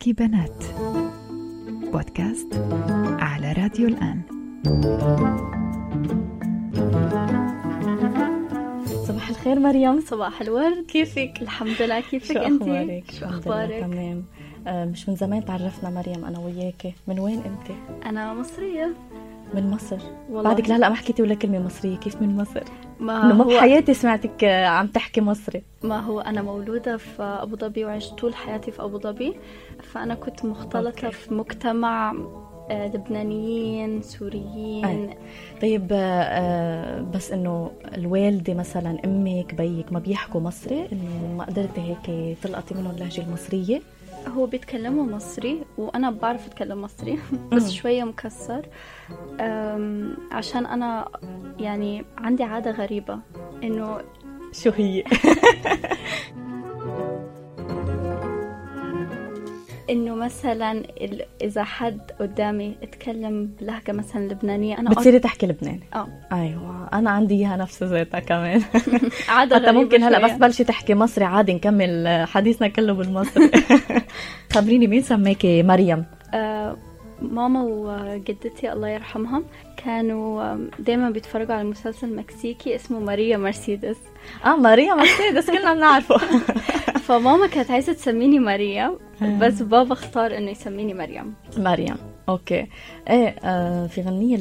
حكي بنات بودكاست على راديو الآن صباح الخير مريم صباح الورد كيفك؟ الحمد لله كيفك شو انت؟ أخبارك؟ شو أخبارك؟ تمام آه، مش من زمان تعرفنا مريم أنا وياكي من وين انت؟ أنا مصرية من مصر والله بعدك لهلا ما حكيتي ولا كلمة مصرية كيف من مصر؟ ما إنه ما هو بحياتي سمعتك آه، عم تحكي مصري ما هو أنا مولودة في أبو ظبي وعشت طول حياتي في أبو ظبي فأنا كنت مختلطة أوكي. في مجتمع آه، لبنانيين سوريين أي. طيب آه، بس إنه الوالدة مثلا أمك بيك ما بيحكوا مصري إنه ما قدرتي هيك تلقطي منهم اللهجة المصرية؟ هو بيتكلموا مصري وأنا بعرف اتكلم مصري بس مم. شوية مكسر عشان أنا يعني عندي عادة غريبة إنه شو هي؟ إنه مثلا إذا حد قدامي اتكلم بلهجه مثلا لبنانية أنا بتصيري تحكي لبناني؟ آه. أيوه أنا عندي إياها نفس ذاتها كمان. عادة حتى ممكن هلأ. بس بلشي تحكي مصري عادي نكمل حديثنا كله بالمصري. خبريني مين سماكي؟ مريم. آه ماما وجدتي الله يرحمهم كانوا دايما بيتفرجوا على مسلسل مكسيكي اسمه ماريا مرسيدس. آه ماريا مرسيدس كلنا بنعرفه. فماما كانت عايزة تسميني آه. بس بابا اختار إنه يسميني مريم مريم okay إيه آه في غنية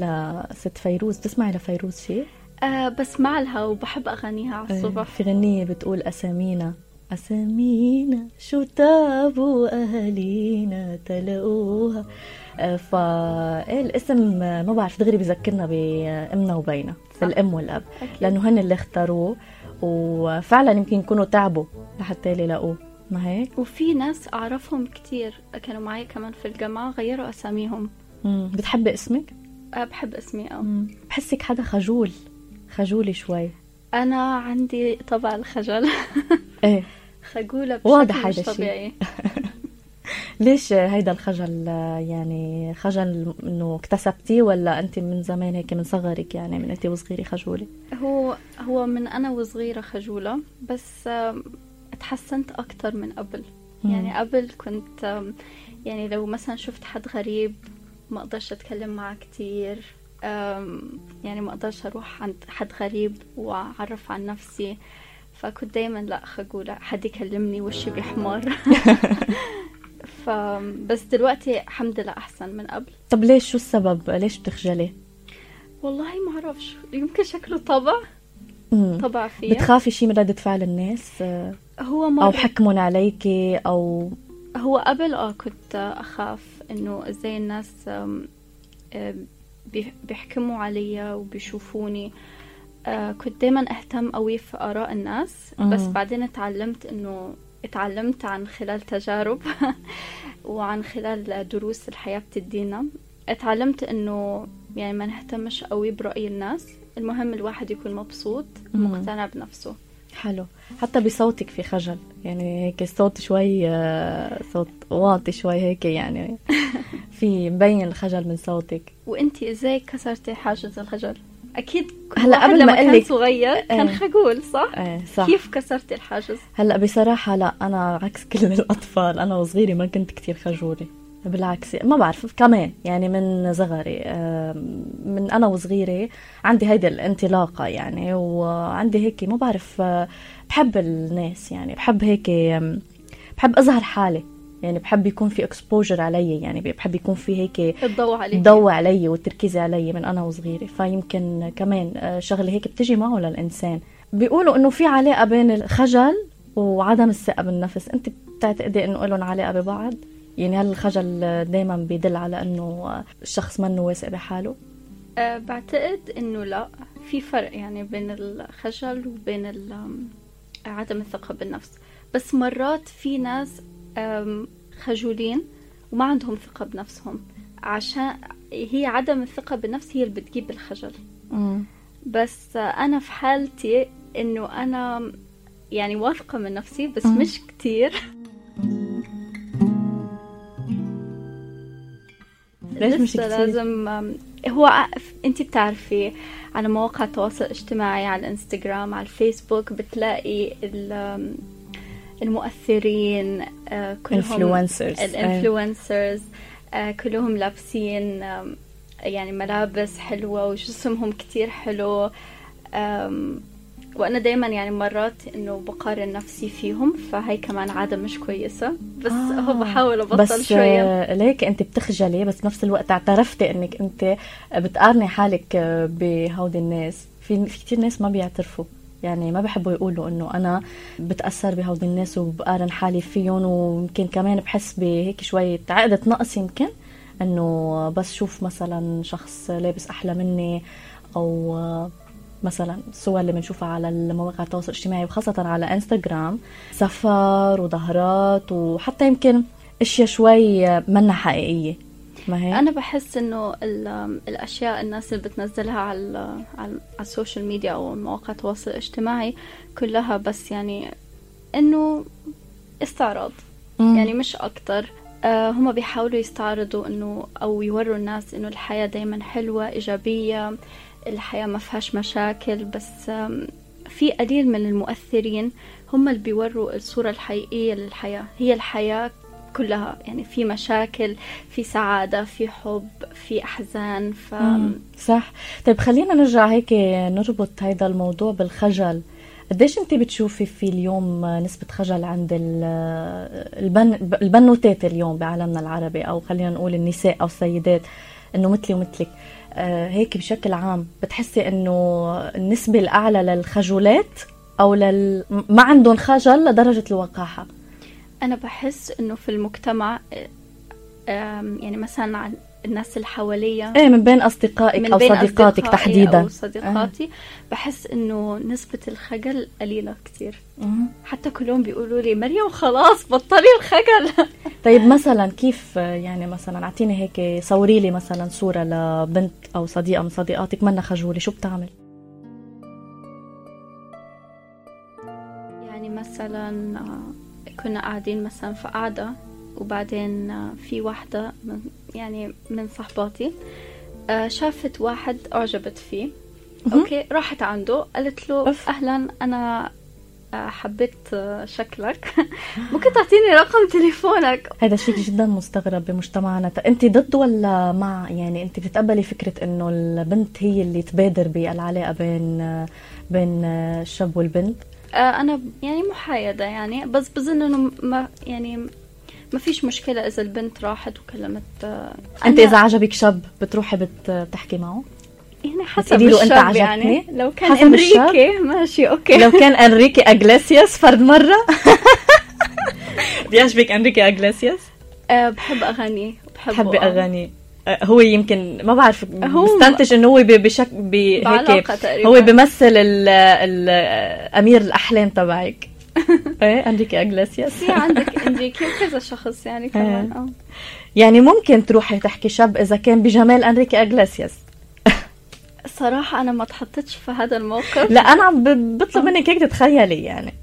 لست فيروز بتسمعي لفيروز شيء؟ آه بسمع لها وبحب أغانيها على إيه، الصبح في غنية بتقول أسامينا أسامينا شو تعبوا أهالينا تلاقوها آه، فا إيه الاسم آه، ما بعرف دغري بذكرنا بأمنا وبينا صح. الأم والأب أكيد. لأنه هن اللي اختاروه وفعلا يمكن يكونوا تعبوا لحتى يلاقوه ما هيك؟ وفي ناس أعرفهم كتير كانوا معي كمان في الجامعة غيروا أساميهم مم. بتحبي اسمك؟ أه بحب اسمي أه مم. بحسك حدا خجول خجولي شوي أنا عندي طبع الخجل إيه خجولة بشكل واضح مش. طبيعي ليش هيدا الخجل؟ يعني خجل إنه اكتسبتيه ولا أنت من زمان هيك من صغرك يعني من أنت وصغيرة خجولة؟ هو هو من أنا وصغيرة خجولة بس آم، اتحسنت أكتر من قبل. مم. يعني قبل كنت يعني لو مثلا شفت حد غريب ما أقدرش أتكلم معاه كتير. يعني ما أقدرش أروح عند حد غريب وأعرف عن نفسي. فكنت دايما لا خجولة حد يكلمني وشي بيحمر ف بس دلوقتي الحمد لله أحسن من قبل. طب ليش؟ شو السبب؟ ليش بتخجلي؟ والله ما أعرفش. يمكن شكله طبع. طبع فيه بتخافي شي من ردة فعل الناس؟ آه، هو مرة أو حكمهم عليكي أو هو قبل آه كنت أخاف إنه إزاي الناس بيح- بيحكموا عليا وبيشوفوني. آه، كنت دايما أهتم قوي في آراء الناس بس. بعدين اتعلمت انه اتعلمت عن خلال تجارب. وعن خلال دروس الحياة بتدينا. اتعلمت إنه يعني ما نهتمش قوي برأي الناس المهم الواحد يكون مبسوط مم. ومقتنع بنفسه. حلو. حتى بصوتك في خجل يعني هيك الصوت شوي آه، صوت واطي شوي هيك يعني. في مبين الخجل من صوتك. وإنتي إزاي كسرتي حاجز الخجل؟ أكيد هلا قبل ما كان أقلك- صغير كان إيه. خجول صح؟ إيه صح. كيف كسرتي الحاجز؟ هلا بصراحة لا أنا عكس كل الأطفال. أنا وصغيرة ما كنت كتير خجولة. بالعكس ما بعرف كمان يعني من صغري من أنا وصغيرة عندي هيدي الانطلاقة يعني وعندي هيك ما بعرف آه، بحب الناس يعني بحب هيك بحب أظهر حالي. يعني بحب يكون في اكسبوجر علي يعني بحب يكون في هيك الضوء عليك. الضوء علي والتركيز علي من أنا وصغيرة. فيمكن كمان آه، شغلة هيك بتجي معه للإنسان. بيقولوا إنه في علاقة بين الخجل وعدم الثقة بالنفس. أنت بتعتقدي إنه لهم علاقة ببعض؟ يعني هل الخجل دائما بيدل على إنه الشخص منه واثق بحاله؟ أه بعتقد إنه لا. في فرق يعني بين الخجل وبين عدم الثقة بالنفس. بس مرات في ناس خجولين وما عندهم ثقة بنفسهم عشان هي عدم الثقة بالنفس هي اللي بتجيب الخجل بس أنا في حالتي إنه أنا يعني واثقة من نفسي بس مم. مش كتير ليش مش كتير؟ لازم هو انت بتعرفي على مواقع التواصل الاجتماعي على الإنستغرام على الفيسبوك بتلاقي المؤثرين آه، كلهم influencers ال influencers آه، كلهم لابسين يعني ملابس حلوة وجسمهم كتير حلو وأنا دايما يعني مرات إنه بقارن نفسي فيهم فهي كمان عادة مش كويسة. بس آه. هو بحاول أبطل بس شوية. آه، ليك أنت بتخجلي بس بنفس الوقت اعترفتي إنك أنت بتقارني حالك بهودي الناس. في في كثير ناس ما بيعترفوا. يعني ما بحبوا يقولوا إنه أنا بتأثر بهودي الناس وبقارن حالي فيهم ويمكن كمان بحس بهيك شوية عقدة نقص يمكن إنه بس شوف مثلا شخص لابس أحلى مني أو مثلا الصور اللي بنشوفها على المواقع التواصل الاجتماعي وخاصة على إنستغرام سفر وسهرات وحتى يمكن أشياء شوي منا حقيقية. ما هيك؟ أنا بحس إنه ال- الأشياء الناس اللي بتنزلها على على على ال social media أو مواقع التواصل الاجتماعي كلها بس يعني إنه استعراض مم. يعني مش أكتر آه هم بيحاولوا يستعرضوا إنه أو يوروا الناس إنه الحياة دايما حلوة إيجابية الحياة ما فيهاش مشاكل بس في قليل من المؤثرين هم اللي بيوروا الصورة الحقيقية للحياة هي الحياة كلها يعني في مشاكل في سعادة في حب في أحزان ف. صح. طيب خلينا نرجع هيك نربط هيدا الموضوع بالخجل. قديش انت بتشوفي في اليوم نسبة خجل عند ال- البن البنوتات اليوم بعالمنا العربي؟ أو خلينا نقول النساء أو السيدات إنه مثلي ومثلك. آه، هيك بشكل عام بتحسي إنه النسبة الأعلى للخجولات أو لل ما عندهم خجل لدرجة الوقاحة؟ أنا بحس إنه في المجتمع آم، يعني مثلا عن الناس اللي حواليا إيه من بين أصدقائك من أو بين صديقاتك أصدقائي تحديدا. أو صديقاتي بحس إنه نسبة الخجل قليلة كتير. مم. حتى كلهم بيقولوا لي مريم خلاص بطلي الخجل. طيب مثلا كيف يعني مثلا أعطيني هيك صوري لي مثلا صورة لبنت أو صديقة من صديقاتك منا خجولة شو بتعمل؟ يعني مثلا آه، كنا قاعدين مثلا في قعدة وبعدين آه، في واحدة من يعني من صحباتي آه، شافت واحد أعجبت فيه. أوكي راحت عنده قالت له أوف. أهلا أنا آه، حبيت شكلك. ممكن تعطيني رقم تليفونك؟ هذا شيء جدا مستغرب بمجتمعنا. أنت ضد ولا مع؟ يعني أنت بتتقبلي فكرة إنه البنت هي اللي تبادر بالعلاقة بين بين الشاب والبنت؟ آه، أنا يعني محايدة يعني بس بظن إنه ما يعني ما فيش مشكلة إذا البنت راحت وكلمت آه، أنت إذا عجبك شاب بتروحي بت- بتحكي معه يعني حسب له أنت الشاب عجبتني؟ يعني لو كان حسب؟ امريكي ماشي أوكي لو كان أنريكي أجلاسياس فرد مرة بيعجبك أنريكي أجلاسياس أه بحب أغانيه بحبه بحبي آه. اغاني آه، هو يمكن ما بعرف هو بستنتج إنه هو ب- بشك ب- هيك بعلاقة تقريبا. هو بيمثل ال ال امير الأحلام تبعك. إيه انريكي اجلاسياس في عندك امريكي وكذا شخص يعني كمان. آه. يعني ممكن تروحي تحكي شاب إذا كان بجمال انريكي اجلاسياس الصراحة أنا ما تحطتش في هذا الموقف. لا أنا عم بطلب منك هيك تتخيلي يعني.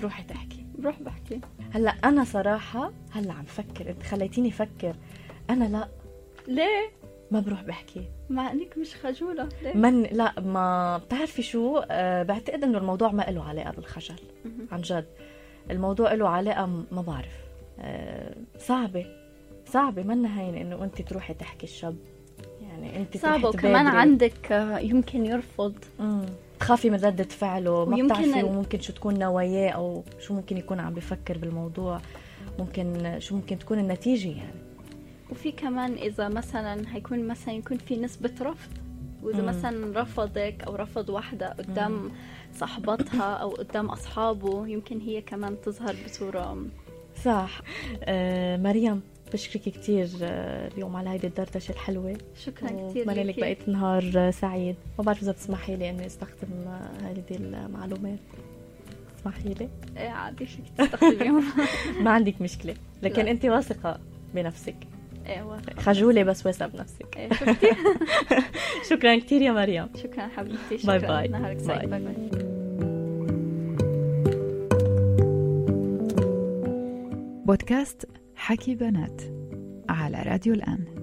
تروحي تحكي. بروح بحكي. هلا أنا صراحة هلا عم فكر انت خليتيني أفكر أنا لا. ليه؟ ما بروح بحكي. مع إنك مش خجولة. ليه؟ من لا ما بتعرفي شو؟ أه بعتقد إنه الموضوع ما له علاقة بالخجل. عن جد. الموضوع له علاقة ما بعرف. أه صعبة. صعبة. منا هين إنه انت تروحي تحكي الشاب. يعني انت صعبة. وكمان. عندك آه، يمكن يرفض. مم. تخافي من ردة فعله ما بتعرفي ممكن شو تكون نواياه أو شو ممكن يكون عم بفكر بالموضوع. ممكن شو ممكن تكون النتيجة يعني. وفي كمان إذا مثلا هيكون مثلا يكون في نسبة رفض. وإذا مم. مثلا رفضك أو رفض واحدة قدام صاحبتها أو قدام أصحابه يمكن هي كمان تظهر بصورة صح. آه مريم بشكرك كتير آه اليوم على هيدي الدردشة الحلوة. شكرا كثير بتمنى لك. بقية نهار آه، سعيد. ما بعرف إذا بتسمحي لي إني أستخدم آه، هذه المعلومات. تسمحي لي؟ إيه عادي فيك تستخدميهم؟ ما عندك مشكلة. لكن لا. أنت واثقة بنفسك. إيه واثقة. خجولة بس واثقة بنفسك. إيه شفتي؟ شكرا كتير يا مريم. شكرا حبيبتي. bye شكرا. bye. نهارك سعيد. bye. bye bye بودكاست حكي بنات على راديو الآن.